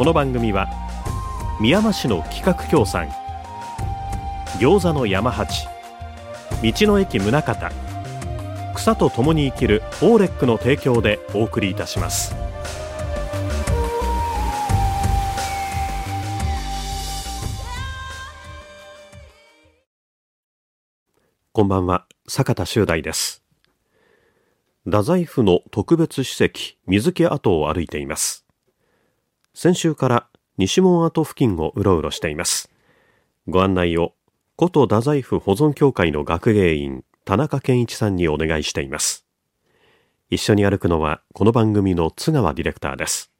この番組は宮山市の企画協賛餃子の山八道の駅宗像草と共に生きるオーレックの提供でお送りいたします。こんばんは坂田修大です。太宰府の特別史跡水木跡を歩いています。先週から西門跡付近をうろうろしています。ご案内を古都太宰府保存協会の学芸員田中健一さんにお願いしています。一緒に歩くのはこの番組の津川ディレクターです。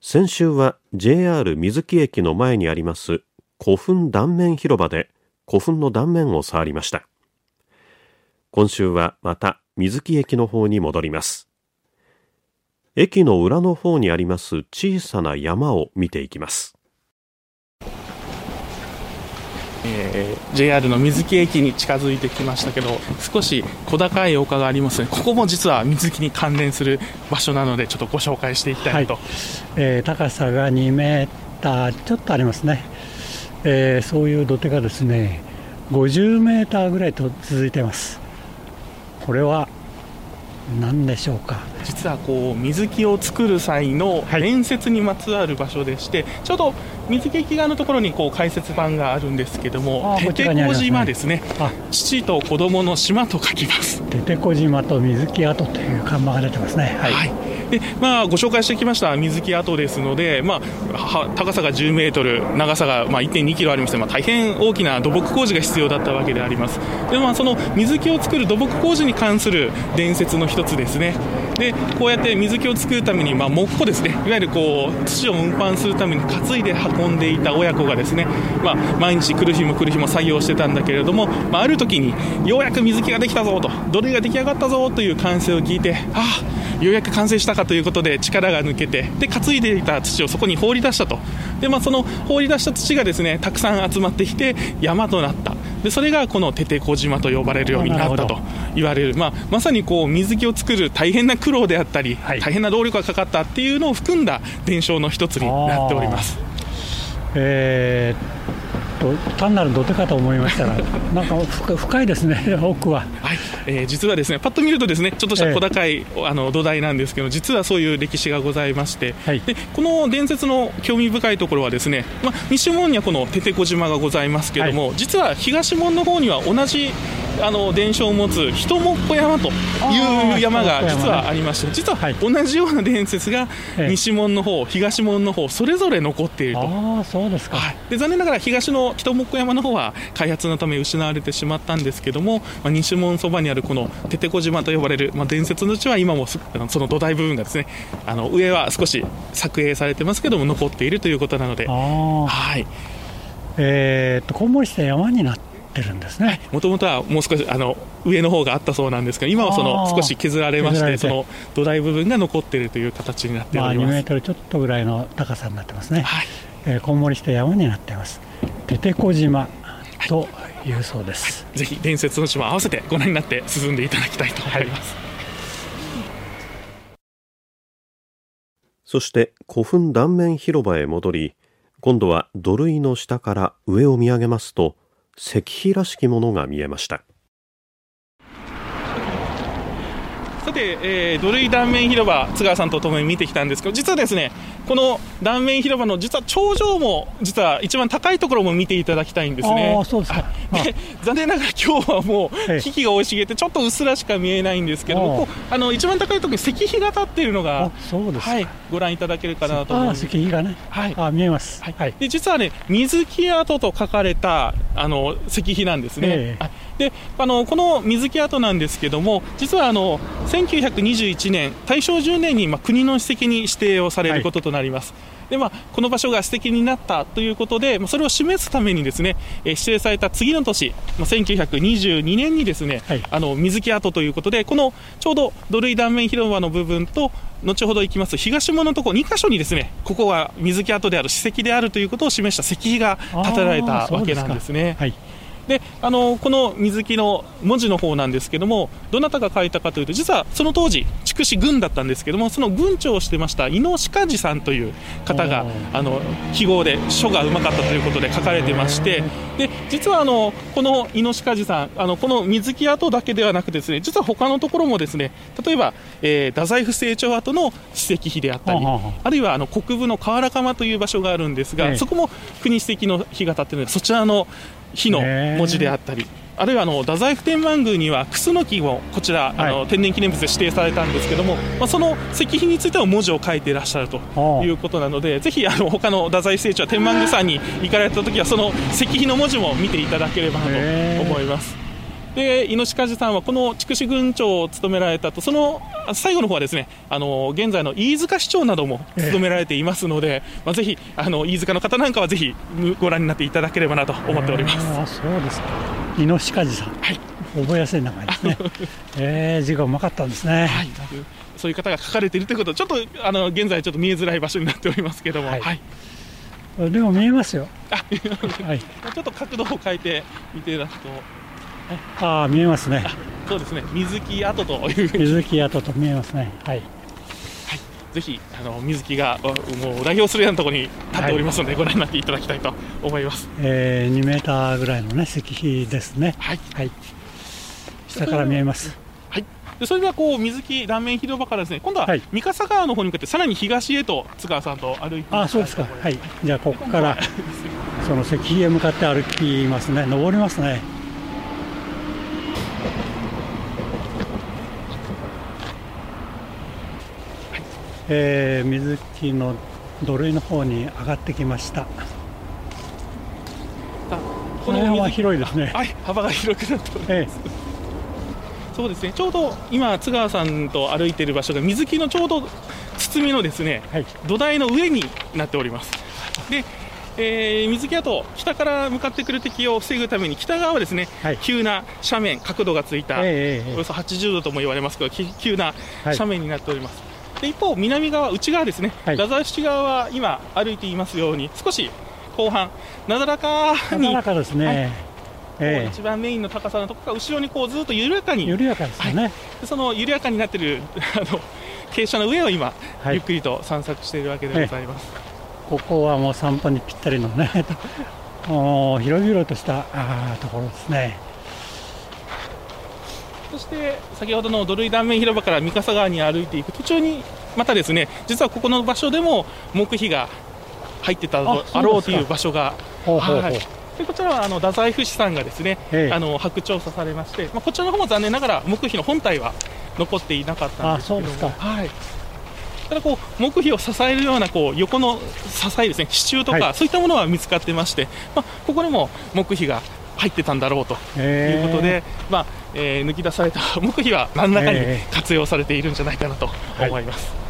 先週は JR 水木駅の前にあります古墳断面広場で古墳の断面を触りました。今週はまた水木駅の方に戻ります。駅の裏の方にあります小さな山を見ていきます。えー、JR の水木駅に近づいてきましたけど少し小高い丘がありますね。ここも実は水木に関連する場所なのでちょっとご紹介していきたいと、はい、えー、高さが2メーターちょっとありますね、えー、そういう土手がですね50メーターぐらいと続いています。これは何でしょうか？実はこう水木を作る際の伝説にまつわる場所でして、はい、ちょうど水木駅側のところにこう解説板があるんですけどもテテコ島ですね。父と子供の島と書きます。テテコ島と水木跡という看板が出てますね。はい、はいでまあ、ご紹介してきました水木跡ですので、まあ、高さが10メートル、長さがまあ1.2キロありまして、まあ、大変大きな土木工事が必要だったわけであります。でまあ、その水木を作る土木工事に関する伝説の一つですね。でこうやって水木を作るために、まあ、木工ですね、いわゆるこう土を運搬するために担いで運んでいた親子がですね、まあ、毎日来る日も来る日も作業してたんだけれども、まあ、ある時にようやく水木ができたぞと、土塁が出来上がったぞという歓声を聞いて、ああ、ようやく完成したかということで力が抜けてで担いでいた土をそこに放り出したと。で、まあ、その放り出した土がですねたくさん集まってきて山となった。でそれがこのテテコ島と呼ばれるようになったと言われる、まあ、まさにこう水木を作る大変な苦労であったり、はい、大変な労力がかかったっていうのを含んだ伝承の一つになっております。えーと単なる土手かと思いましたら、なんか深いですね、奥は。はい、えー、実はですね、パッと見るとですね、ちょっとした小高い、えー、あの土台なんですけど、実はそういう歴史がございまして、はい、でこの伝説の興味深いところはですね、まあ、西門にはこのテテコ島がございますけれども、はい、実は東門の方には同じあの伝承を持つ人もっこ山という山が実はありまして、実は同じような伝説が西門の方、東門の方それぞれ残っていると。あそうですか、はい、で残念ながら東の人もっこ山の方は開発のため失われてしまったんですけども、まあ、西門そばにあるこのテテコ島と呼ばれる、まあ、伝説の地は今もその土台部分がですねあの上は少し作営されてますけども残っているということなので。はい。えー、っとこんもりした山になってるんですね。もともとはもう少しあの上の方があったそうなんですが今はその少し削られましてその土台部分が残っているという形になっております、まあ、2メートルちょっとぐらいの高さになってますね、はい。えー、こんもりした山になっていますテテコ島というそうです、はい、ぜひ伝説の島合わせてご覧になって進んでいただきたいと思います、はい。そして古墳断面広場へ戻り今度は土塁の下から上を見上げますと石碑らしきものが見えましたさて、えー、土塁断面広場津川さんとともに見てきたんですけど実はですねこの断面広場の実は頂上も実は一番高いところも見ていただきたいんですね。そうですか。で残念ながら今日はもう木々が生い茂ってちょっとうっすらしか見えないんですけどもあの一番高いところに石碑が立っているのがそうですはい、ご覧いただけるかなと思います。石碑がね、はい、あ見えます、はい、で実はね水木跡と書かれたあの石碑なんですね。えーであのこの水木跡なんですけども実はあの1921年、大正10年に、まあ、国の史跡に指定をされることとなります。はいでまあ、この場所が史跡になったということで、まあ、それを示すためにですね、えー、指定された次の年、まあ、1922年にですね、はい、あの水木跡ということで、このちょうど土塁断面広場の部分と、後ほど行きます東門のところ2箇所にですねここが水木跡である史跡であるということを示した石碑が建てられたわけなんですね。はいであのこの水木の文字の方なんですけどもどなたが書いたかというと実はその当時筑紫郡だったんですけどもその郡長をしてました伊野鹿治さんという方があの記号で書がうまかったということで書かれてましてで実はあのこの伊野鹿治さんあのこの水木跡だけではなくですね実は他のところもですね例えば、えー、太宰府成長跡の史跡碑であったりあるいはあの国部の河原釜という場所があるんですが、そこも国史跡の碑が立っているのでそちらの火の文字であったり、あるいはあの太宰府天満宮にはクスノキもこちら、はい、あの天然記念物で指定されたんですけども、まあ、その石碑については文字を書いていらっしゃるということなので、ぜひあの他の太宰府聖地は天満宮さんに行かれたときは、その石碑の文字も見ていただければなと思います。で猪鹿さんはこの筑紫郡長を務められたとその最後の方はですねあの現在の飯塚市長なども務められていますので、えー、まあ、ぜひあの飯塚の方なんかはぜひご覧になっていただければなと思っております、えー、そうですか。猪鹿さん、はい、覚えやすい名前ですね。えー、字がうまかったんですね、はい、そういう方が書かれているということちょっとあの現在ちょっと見えづらい場所になっておりますけども、はい、はい、でも見えますよ。あ、はい、ちょっと角度を変えて見ていただくとああ見えますね。そうですね。水木跡という水木跡と見えますね。はい、はい、ぜひあの水木がもう代表するようなところに立っておりますので、はい、ご覧になっていただきたいと思います、えー、2メーターぐらいのね石碑ですね。はい、はい、下から見えます。はい。でそれではこう水木断面広場からですね今度は三笠川の方に向かってさらに東へと津川さんと歩いてあそうですか。はい。じゃあここからその石碑へ向かって歩きますね。登りますねえー、水木の土塁の方に上がってきました。この辺は広いですね。はい幅が広くなっております、ええ、そうですね。ちょうど今津川さんと歩いている場所が水木のちょうど包みのですね、はい、土台の上になっております。でえー、水木跡、北から向かってくる敵を防ぐために、北側はですね、はい、急な斜面、角度がついた、えー、およそ80度とも言われますけど、急な斜面になっております。で一方、南側、内側ですね、はい、太宰府側は今、歩いていますように、少し後半、なだらかに、なだらかですね、はい。えー、一番メインの高さのところから後ろにこうずっと緩やかに、緩やかですね、はい、その緩やかになっている あの傾斜の上を今、はい、ゆっくりと散策しているわけでございます、えー、ここはもう散歩にぴったりのね、もう広々としたあところですね。そして先ほどの土塁断面広場から三笠川に歩いていく途中にまたですね実はここの場所でも木碑が入ってたあろうという場所が。でこちらはあの太宰府市さんがですね、あの白調査されまして、まあ、こちらの方も残念ながら木碑の本体は残っていなかったんですけども、はい、ただこう木碑を支えるようなこう横の支えですね支柱とか、はい、そういったものは見つかってまして、まあ、ここにも木碑が入ってたんだろうということで、まあえー、抜き出された 木碑は何らかに活用されているんじゃないかなと思います。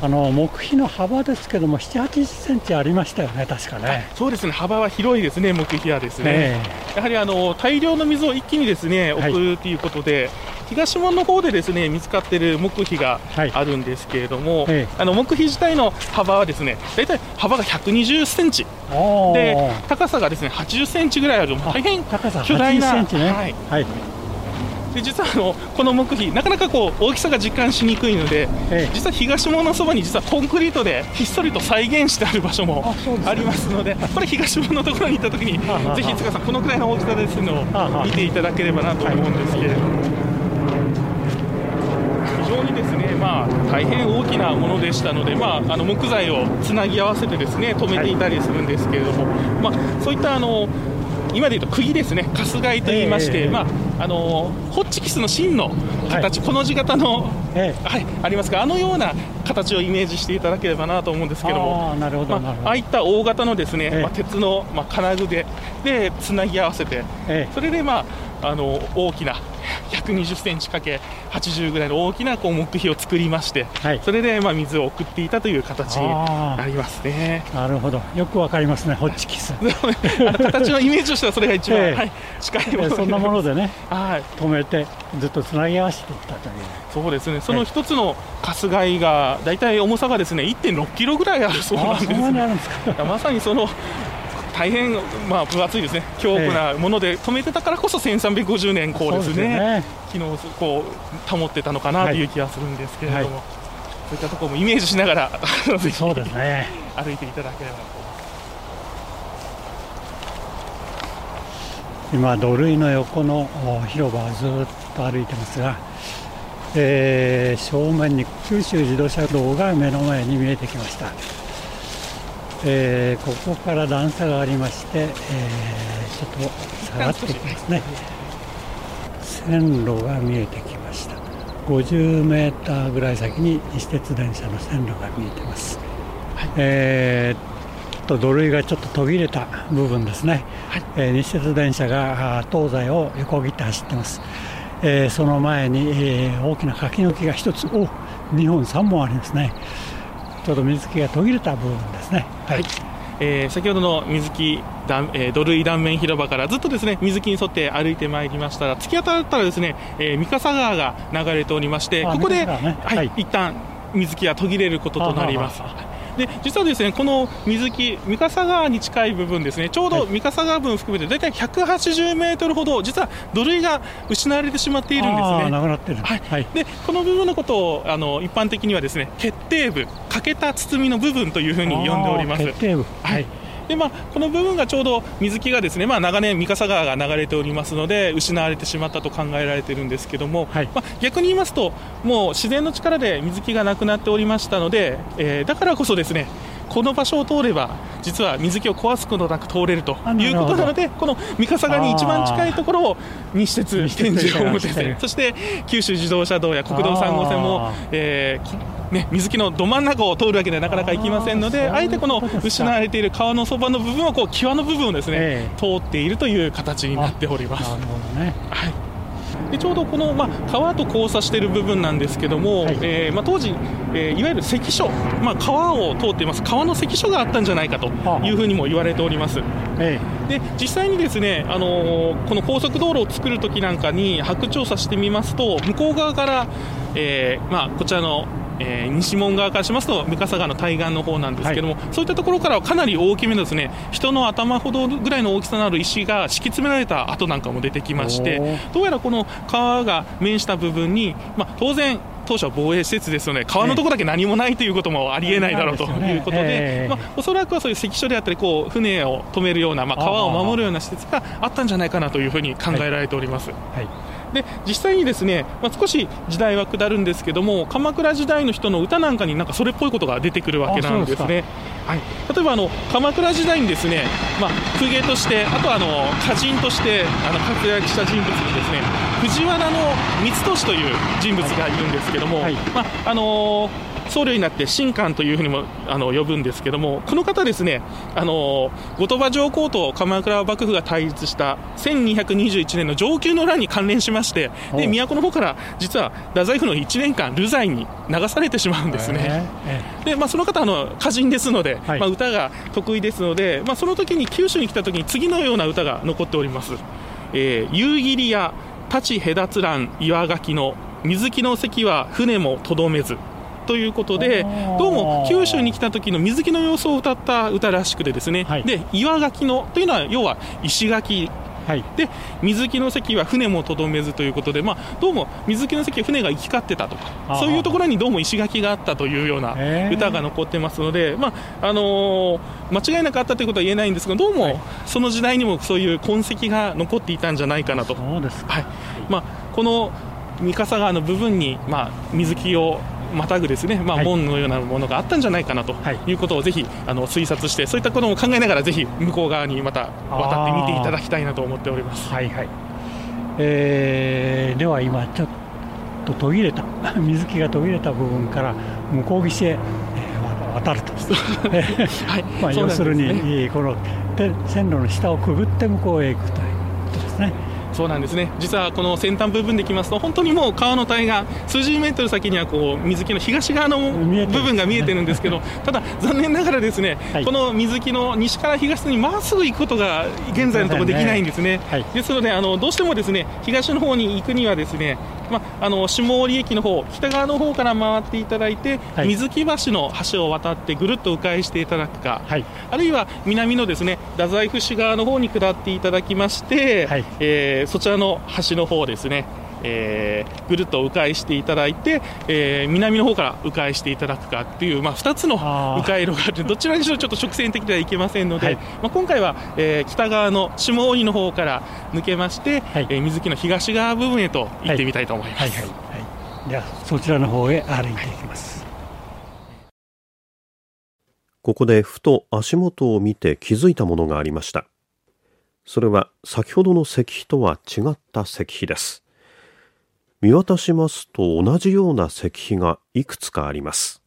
あの木碑の幅ですけども、7、80センチありましたよね、確かね。そうですね、幅は広いですね、木碑はですね。やはりあの大量の水を一気にですね送るということで、はい、東門の方でですね見つかっている木碑があるんですけれども、はい、あの木碑自体の幅はですね大体幅が120センチ。で高さがですね80センチぐらいある大変巨大な、ね、はい、はい。で実はあのこの木碑なかなかこう大きさが実感しにくいので、ええ、実は東門のそばに実はコンクリートでひっそりと再現してある場所もありますのでこれ東門のところに行った時にぜひ塚さんこのくらいの大きさですのを見ていただければなと思うんですけれども。非常にですね、まあ、大変大きなものでしたので、まあ、あの木材をつなぎ合わせてですね止めていたりするんですけれども、まあ、そういったあの今でいうと釘ですね、かすがいと言いまして、えー、まあ、あのホッチキスの芯の形、はい、この字型の、えー、はい、ありますが、あのような形をイメージしていただければなと思うんですけども、あーなるほどああいった大型のですね、ええ。まあ、鉄の、まあ、金具ででつなぎ合わせて、ええ。それで、まあ、あの大きな120センチかけ80ぐらいの大きなこう木碑を作りまして、はい。それで、まあ、水を送っていたという形になりますね。なるほど。よくわかりますねホッチキス。形のイメージとしてはそれが一番、ええ。はい、近いものえそんなものでねはい、止めてずっとつなぎ合わせていったという。そうですね、その一つの春日井が、大体重さがですね1.6キロぐらいあるそうなんです。ねです。まさにその大変、まあ、分厚いですね、強固なもので止めてたからこそ1350年、こうですね、機能こう保ってたのかなという気がするんですけれども、はい。そういったところもイメージしながら、そうですね。歩いていただければと。今土塁の横のお広場をずっと歩いてますが、えー正面に九州自動車道が目の前に見えてきました、えーここから段差がありまして、えーちょっと下がってきますね。線路が見えてきました。50メーターぐらい先に西鉄電車の線路が見えてます、えーと土塁がちょっと途切れた部分ですね、えー西鉄電車が東西を横切って走ってます、えーその前に、えー大きな柿の木が1つお2本3本ありますね。ちょうど水木が途切れた部分ですね。はい、えー先ほどの水木断、えー土塁断面広場からずっとですね水木に沿って歩いてまいりましたら突き当たったらですね、えー三笠川が流れておりましてあここで、ね。はいはい。一旦水木が途切れることとなりますで実はですねこの水木三笠川に近い部分ですねちょうどはい。三笠川分含めて大体180メートルほど実は土塁が失われてしまっているんですね。なくなってる。はい。はい。でこの部分のことをあの一般的にはですね決定部欠けた包みの部分というふうに呼んでおります。あー決定部。はいでまあ、この部分がちょうど水木がですね、まあ、長年、三笠川が流れておりますので失われてしまったと考えられているんですけども、はい。まあ、逆に言いますともう自然の力で水木がなくなっておりましたので、えーだからこそですねこの場所を通れば実は水木を壊すことなく通れるということなのでこの三笠川に一番近いところを西鉄西天鉄神ホームです線ね。そして九州自動車道や国道3号線もね、水木のど真ん中を通るわけではなかなか行きませんのであえてこの失われている川のそばの部分をこう際の部分をですね、ええ。通っているという形になっております。な。るほどね。はい。でちょうどこの、まあ、川と交差している部分なんですけども、はい。えーまあ、当時、えーいわゆる関所、まあ、川を通っています。川の関所があったんじゃないかというふうにも言われております。えで実際にですね、あのーこの高速道路を作るときなんかに白調査してみますと向こう側から、えーまあ、こちらの、えー西門側からしますと三笠川の対岸の方なんですけども、そういったところからはかなり大きめのですね人の頭ほどぐらいの大きさのある石が敷き詰められた跡なんかも出てきましてどうやらこの川が面した部分に、まあ、当然当初は防衛施設ですので川のところだけ何もないということもありえないだろうということで、ええ。まあ、おそらくはそういう関所であったりこう船を止めるような、まあ、川を守るような施設があったんじゃないかなというふうに考えられております。はいで実際にですね、まあ、少し時代は下るんですけども鎌倉時代の人の歌なんかになんかそれっぽいことが出てくるわけなんですね。はい、例えばあの鎌倉時代にですね、まあ、公家としてあとはあの歌人としてあの活躍した人物にですね藤原の光俊という人物がいるんですけども、はい。まああの僧侶になって神官というふうにもあの呼ぶんですけどもこの方ですねあの後鳥羽上皇と鎌倉幕府が対立した1221年の承久の乱に関連しましてでお都の方から実は太宰府の1年間流罪に流されてしまうんですね。えでまあ、その方あの歌人ですので、はい。まあ、歌が得意ですので、まあ、その時に九州に来た時に次のような歌が残っております「えー夕霧や立ち隔つらん岩垣の水木の関は船もとどめず」ということでどうも九州に来た時の水木の様子を歌った歌らしくてですね、はい。で岩垣のというのは要は石垣。えはい。で水木の関は船もとどめずということで、まあ、どうも水木の関は船が行き交ってたとかそういうところにどうも石垣があったというような歌が残ってますので、まああのー間違いなくあったということは言えないんですがどうもはい。その時代にもそういう痕跡が残っていたんじゃないかなと。はい。まあ、この三笠川の部分に、まあ、水木をまたぐですね、まあ、はい。門のようなものがあったんじゃないかなとはい。いうことをぜひあの推察してそういったことも考えながらぜひ向こう側にまた渡ってみていただきたいなと思っております。はいはい、えーでは今ちょっと途切れた 水木が途切れた部分から向こう岸へ、えー、渡ると、はい。まあ、要するに、ね、この線路の下をくぐって向こうへ行くということですね。そうなんですね。実はこの先端部分できますと本当にもう川の対岸数十メートル先にはこう水木の東側の部分が見えてるんですけどただ残念ながらですね、はい、この水木の西から東にまっすぐ行くことが現在のところできないんですね、はい、ですのであのどうしてもですね東の方に行くにはですねまあ、あの下織駅の方北側の方から回っていただいて、はい、水木橋の橋を渡ってぐるっと迂回していただくか、はい、あるいは南のですね太宰府市側の方に下っていただきまして、はい、えー、そちらの橋の方ですねえー、ぐるっと迂回していただいて、えー、南の方から迂回していただくかっていう、まあ、2つの迂回路があってどちらにしろちょっと直線的ではいけませんので、はい、まあ、今回は、えー、北側の下鬼の方から抜けまして、はい、えー、水木の東側部分へと行ってみたいと思います。はいはいではそちらの方へ歩いていきます。ここでふと足元を見て気づいたものがありました。それは先ほどの石碑とは違った石碑です。見渡しますと同じような石碑がいくつかあります。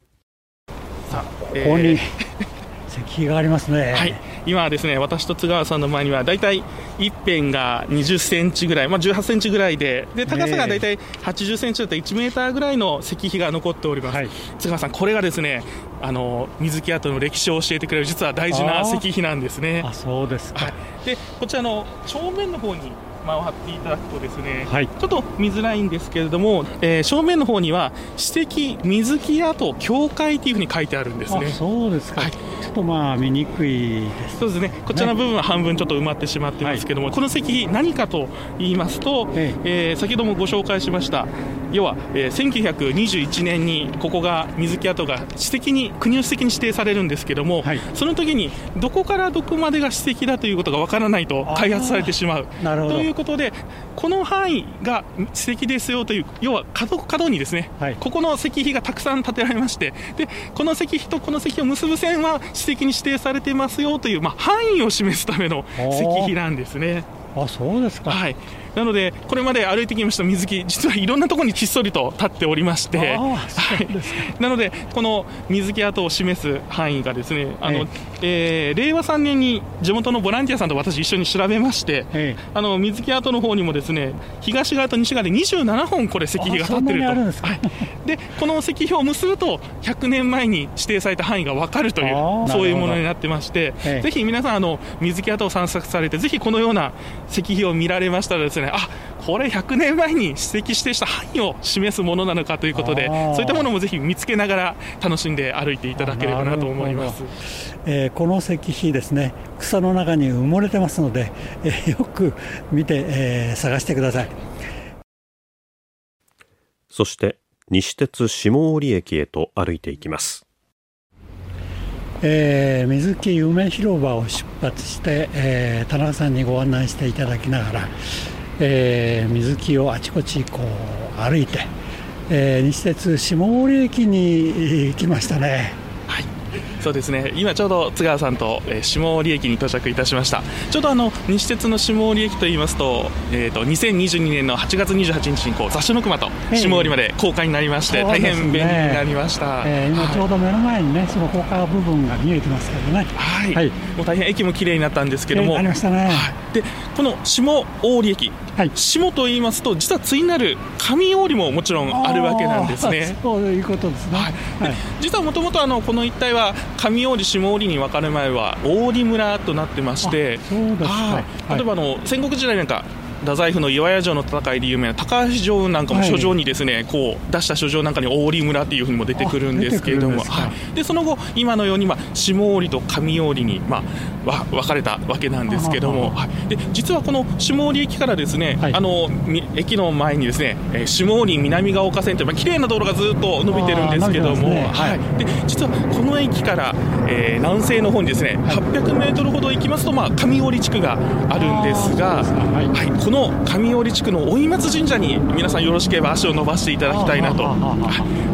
さあ、ここに、石碑がありますね。はい、今はですね、私と津川さんの前にはだいたい一辺が20センチぐらい、まあ18センチぐらいで、で高さがだいたい80センチだったら1メーターぐらいの石碑が残っております。はい、津川さん、これがですね、あの水木跡の歴史を教えてくれる実は大事な石碑なんですね。あ、そうですか。はい、でこちらの正面の方に回っていただくとですね、はい、ちょっと見づらいんですけれども、えー、正面の方には史跡水木跡教会というふうに書いてあるんですね。そうですか、はい、ちょっとまあ見にくいですそうですね。こちらの部分は半分ちょっと埋まってしまってますけども、はい、この石何かと言いますと、え。えー、先ほどもご紹介しました要は、えー、1921年にここが水木跡が史跡に国の史跡に指定されるんですけども、はい、その時にどこからどこまでが史跡だということがわからないと開発されてしまう。ということでこの範囲が史跡ですよという要は角角にですね、はい、ここの石碑がたくさん建てられましてでこの石碑とこの石碑を結ぶ線は史跡に指定されてますよという、まあ、範囲を示すための石碑なんですね。あそうですか、はい、なので、これまで歩いてきました水木、実はいろんなところにひっそりと立っておりまして、はい、なので、この水木跡を示す範囲がですね、あのえー、令和3年に地元のボランティアさんと私、一緒に調べまして、あの水木跡の方にもですね東側と西側で27本、これ、石碑が立ってると、はい、でこの石碑を結ぶと、100年前に指定された範囲が分かるという、そういうものになってまして、ぜひ皆さんあの、水木跡を散策されて、ぜひこのような石碑を見られましたらですね、ね。あこれ100年前に指摘してした範囲を示すものなのかということでそういったものもぜひ見つけながら楽しんで歩いていただければなと思います、えー、この石碑ですね草の中に埋もれてますので、えー、よく見て、えー、探してください。そして西鉄下織駅へと歩いていきます。えー、水木夢広場を出発して、えー、田中さんにご案内していただきながら、えー、水木をあちこちこう歩いて、えー、西鉄下森駅に来ましたね。そうですね。今ちょうど津川さんと、えー、下織駅に到着いたしました。ちょうどあの西鉄の下織駅といいますと,、えーと、2022年の8月28日にこう雑誌の熊と下織まで公開になりまして、えー、大変便利になりました、えー、今ちょうど目の前にね、はい、その高架部分が見えてますけどね。はい、はい、もう大変駅も綺麗になったんですけども、えー、ありましたね、はい、でこの下織駅、はい、下と言いますと実は対なる上織ももちろんあるわけなんですね。そういうことですね、はい、実はもともとこの一帯は上織、下織に分かる前は大織村となってまして、例えばあの戦国時代なんか太宰府の岩屋城の戦いで有名な高橋城なんかも書状にですね、はい、こう出した書状なんかに大織村っていうふうにも出てくるんですけれども、はい、でその後今のようにまあ下織と上織にまあ分かれたわけなんですけども、はい、で実はこの下織駅からですね、あの駅の前にですね下織南ヶ丘線というまあ綺麗な道路がずっと伸びてるんですけども、ね、はい、で実はこの駅から、えー、南西の方にですね800メートルほど行きますとまあ上織地区があるんですが、はい、ここの上織地区の追松神社に皆さんよろしければ足を伸ばしていただきたいなと。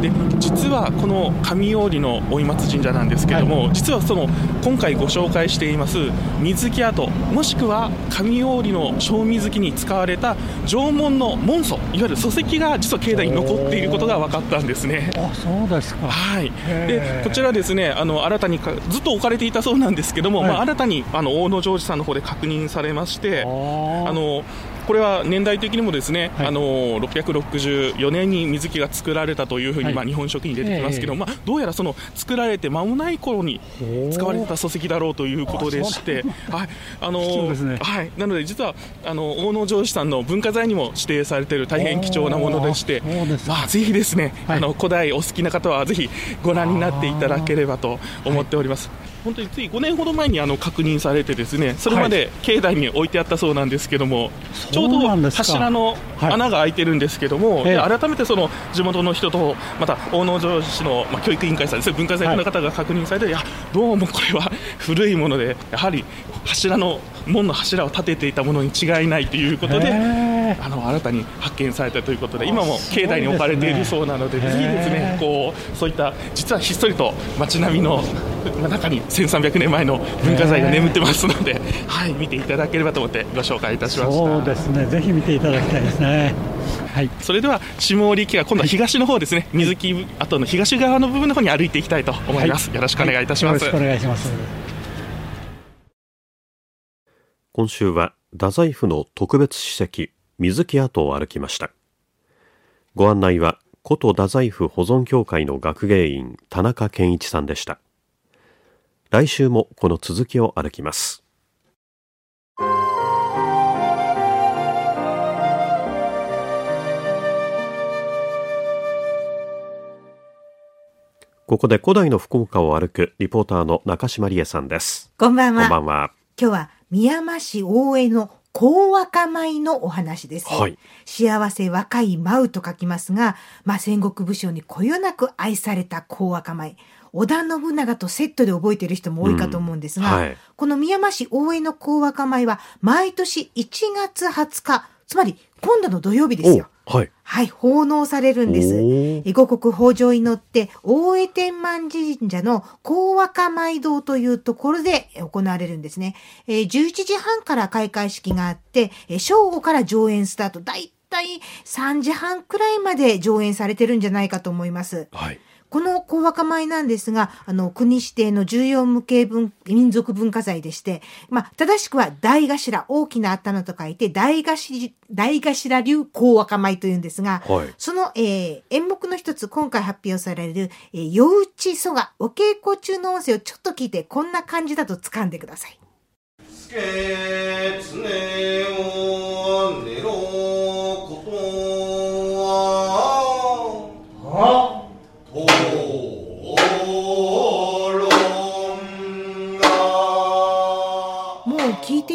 で実はこの上織の追松神社なんですけれども、はい、実はその今回ご紹介しています水木跡もしくは上織の正水木に使われた縄文の門祖いわゆる礎石が実は境内に残っていることが分かったんですね。あそうですか。はい。でこちらですねあの新たにずっと置かれていたそうなんですけども、はい、まあ、新たにあの大野城司さんの方で確認されましてあのこれは年代的にもですね、はい、あの664年に水木が作られたというふうに、はい、まあ、日本書紀に出てきますけど、まあ、どうやらその作られて間もない頃に使われてた礎石だろうということでして、はい。あのね、はい、なので実はあの大野城司さんの文化財にも指定されている大変貴重なものでして、まあ、ぜひですね、あの古代お好きな方はぜひご覧になっていただければと思っております。本当につい5年ほど前にあの確認されてですねそれまで境内に置いてあったそうなんですけども、はい、ちょうど柱の穴が開いてるんですけども、はい、改めてその地元の人とまた大野城市の、まあ、教育委員会さんですね文化財の方が確認されて、はい、いやどうもこれは 古いものでやはり柱の門の柱を立てていたものに違いないということであの新たに発見されたということで今も境内に置かれているそうなのでぜひですね。こうそういった実はひっそりと街並みの 中に1300年前の文化財が眠ってますので、はい、見ていただければと思ってご紹介いたしました。そうですね。ぜひ見ていただきたいですね。はい、それでは下織木は今度は東の方ですね、水木跡の東側の部分の方に歩いていきたいと思います、はい、よろしくお願いいたします、よろしくお願いします。今週は太宰府の特別史跡水木跡を歩きましたご案内は古都太宰府保存協会の学芸員田中健一さんでした来週もこの続きを歩きますここで古代の福岡を歩くリポーターの中島理恵さんです。こんばんは。こんばんは。今日は宮山市大江の高若米のお話です。はい、幸せ若い舞と書きますが、まあ、戦国武将にこよなく愛された高若米。織田信長とセットで覚えている人も多いかと思うんですが、うんはい、この宮山市大江の高若米は毎年1月20日、つまり今度の土曜日ですよ。はい。はい、奉納されるんです。五穀豊穣を祈って、大江天満神社の高若舞堂というところで行われるんですね。えー、11時半から開会式があって、えー、正午から上演スタート。だいたい3時半くらいまで上演されてるんじゃないかと思います。はい。この小若米なんですが、あの、国指定の重要無形文、民族文化財でして、まあ、正しくは大頭、大きな頭と書いて、大頭、大頭流小若米というんですが、はい、その、えー、演目の一つ、今回発表される、えー、夜打ち蘇我、お稽古中の音声をちょっと聞いて、こんな感じだと掴んでください。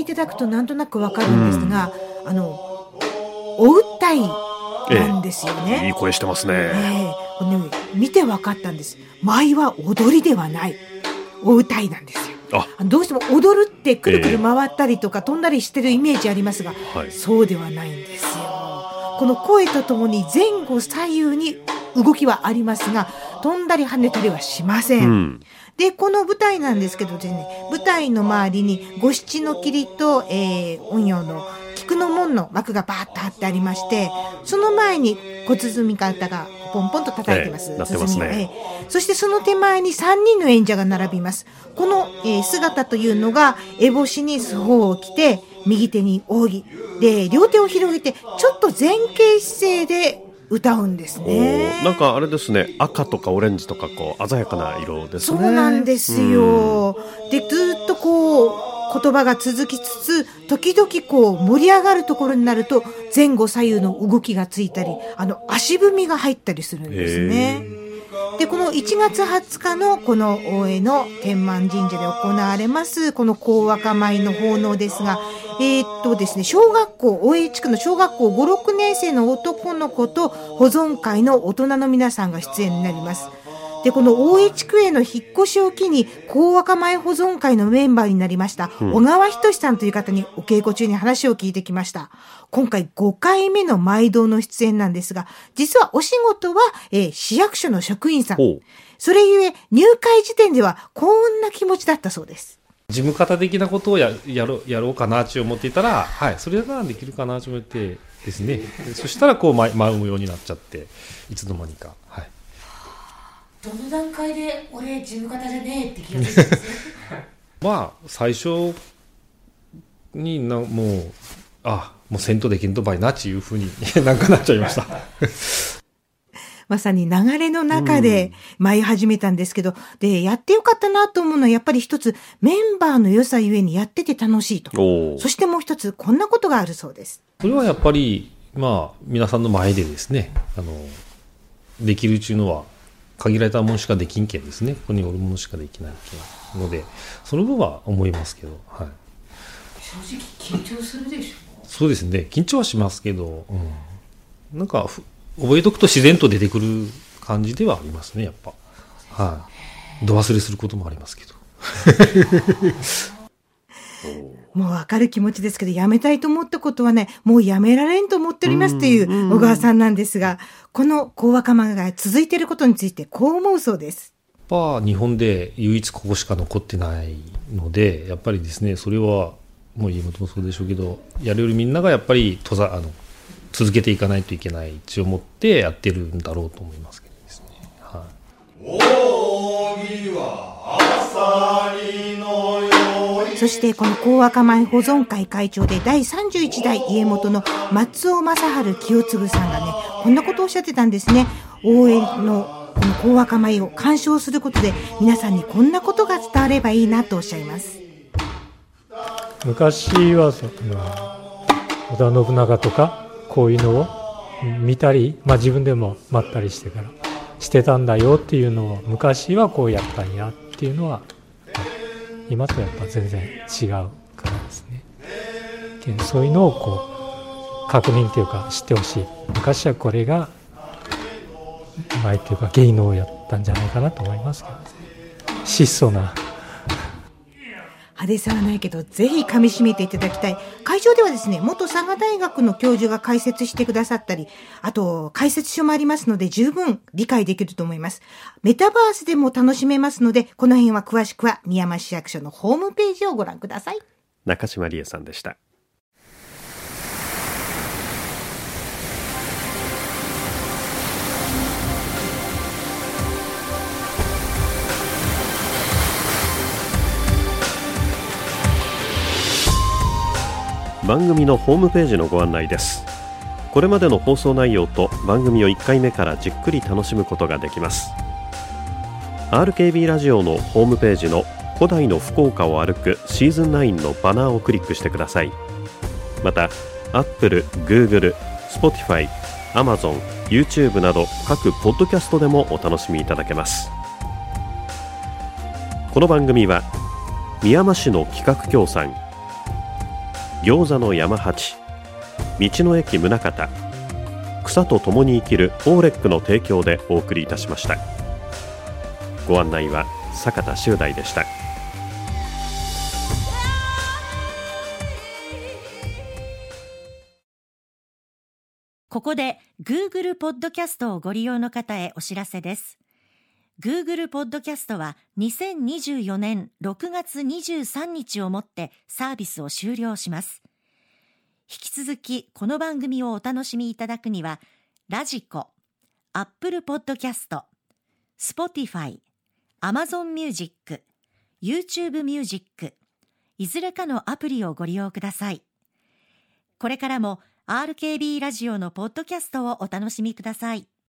いただくとなんとなくわかるんですが、うん、あのお歌いなんですよね、ええ、いい声してますね,、えー、ね見てわかったんです。舞は踊りではない。お歌いなんですよ。どうしても踊るってくるくる回ったりとか、飛んだりしてるイメージありますが、はい、そうではないんですよ。この声とともに前後左右に動きはありますが飛んだり跳ねたりはしません、うんで、この舞台なんですけどですね、舞台の周りに五七の霧と、えー、音陽の菊の門の幕がバーッと張ってありまして、その前に小鼓方がポンポンと叩いてます。えー、ますね、えー、そしてその手前に3人の演者が並びます。この、えー、姿というのが、烏帽子にスホを着て、右手に扇。で、両手を広げて、ちょっと前傾姿勢で歌うんですね。なんかあれですね、赤とかオレンジとかこう鮮やかな色ですね。そうなんですよ。で、ずっとこう、言葉が続きつつ、時々こう盛り上がるところになると、前後左右の動きがついたり、あの足踏みが入ったりするんですね。で、この1月20日のこの大江の天満神社で行われます、この高若舞の奉納ですが、えー、っとですね、小学校、大江地区の小学校5、6年生の男の子と保存会の大人の皆さんが出演になります。で、この大江地区への引っ越しを機に、高若米保存会のメンバーになりました、小川仁さんという方にお稽古中に話を聞いてきました。今回5回目の毎度の出演なんですが、実はお仕事は、えー、市役所の職員さん。それゆえ、入会時点ではこんな気持ちだったそうです。事務方的なことをややろやろうかなと思っていたら、はい、それならできるかなと思ってですね、そしたらこう舞舞うようになっちゃって、いつの間にか。はいどの段階で俺事務方じゃねえって気がするんです まあ最初になもうあもう戦闘できんとばいなっていうふうに なんかなっちゃいました まさに流れの中で舞い始めたんですけど、うん、で、やってよかったなと思うのはやっぱり一つメンバーの良さゆえにやってて楽しいと。そしてもう一つこんなことがあるそうです。それはやっぱり、まあ皆さんの前でですね、あの、できるっていうのは限られたものしかできんけんですね。ここにおるものしかできないけんので、その分は思いますけど、はい。正直緊張するでしょそうですね。緊張はしますけど、うん、なんか覚えとくと自然と出てくる感じではありますね、やっぱ。はい、度忘れすることもありますけど。もうわかる気持ちですけど、やめたいと思ったことはね、もうやめられんと思っておりますという小川さんなんですが、この高若者が続いていることについてこう思うそうです。やっぱ日本で唯一ここしか残ってないので、やっぱりですね、それはもう家元もそうでしょうけど、やるよりみんながやっぱり登山、あの、続けていかないといけない一応持ってやってるんだろうと思いますけどですね。はい、そしてこの高若米保存会会長で第31代家元の松尾正治清次さんがねこんなことをおっしゃってたんですね。応援のこの高若米を鑑賞することで皆さんにこんなことが伝わればいいなとおっしゃいます。昔はその織田信長とかこういうのを見たり、まあ、自分でも待ったりしてからしてたんだよっていうのを昔はこうやったんやっていうのは今とやっぱ全然違うからですね。そういうのをこう確認というか知ってほしい。昔はこれがうまいというか芸能をやったんじゃないかなと思いますけど、ね、質素な派手さはないけど、ぜひ噛み締めていただきたい。会場ではですね、元佐賀大学の教授が解説してくださったり、あと、解説書もありますので、十分理解できると思います。メタバースでも楽しめますので、この辺は詳しくは、宮山市役所のホームページをご覧ください。中島理恵さんでした。番組のホームページのご案内です。これまでの放送内容と番組を1回目からじっくり楽しむことができます。RKB ラジオのホームページの古代の福岡を歩くシーズン9のバナーをクリックしてください。また Apple、Google、Spotify、Amazon、YouTube など各ポッドキャストでもお楽しみいただけます。この番組は宮山市の企画協賛餃子の山八。道の駅宗像。草と共に生きるオーレックの提供でお送りいたしました。ご案内は坂田修大でした。ここで Google ポッドキャストをご利用の方へお知らせです。Google ポッドキャストは2024年6月23日をもってサービスを終了します。引き続きこの番組をお楽しみいただくには、ラジコ、アップルポッドキャスト、スポティファイ、アマゾンミュージック、YouTube ミュージック、いずれかのアプリをご利用ください。これからも RKB ラジオのポッドキャストをお楽しみください。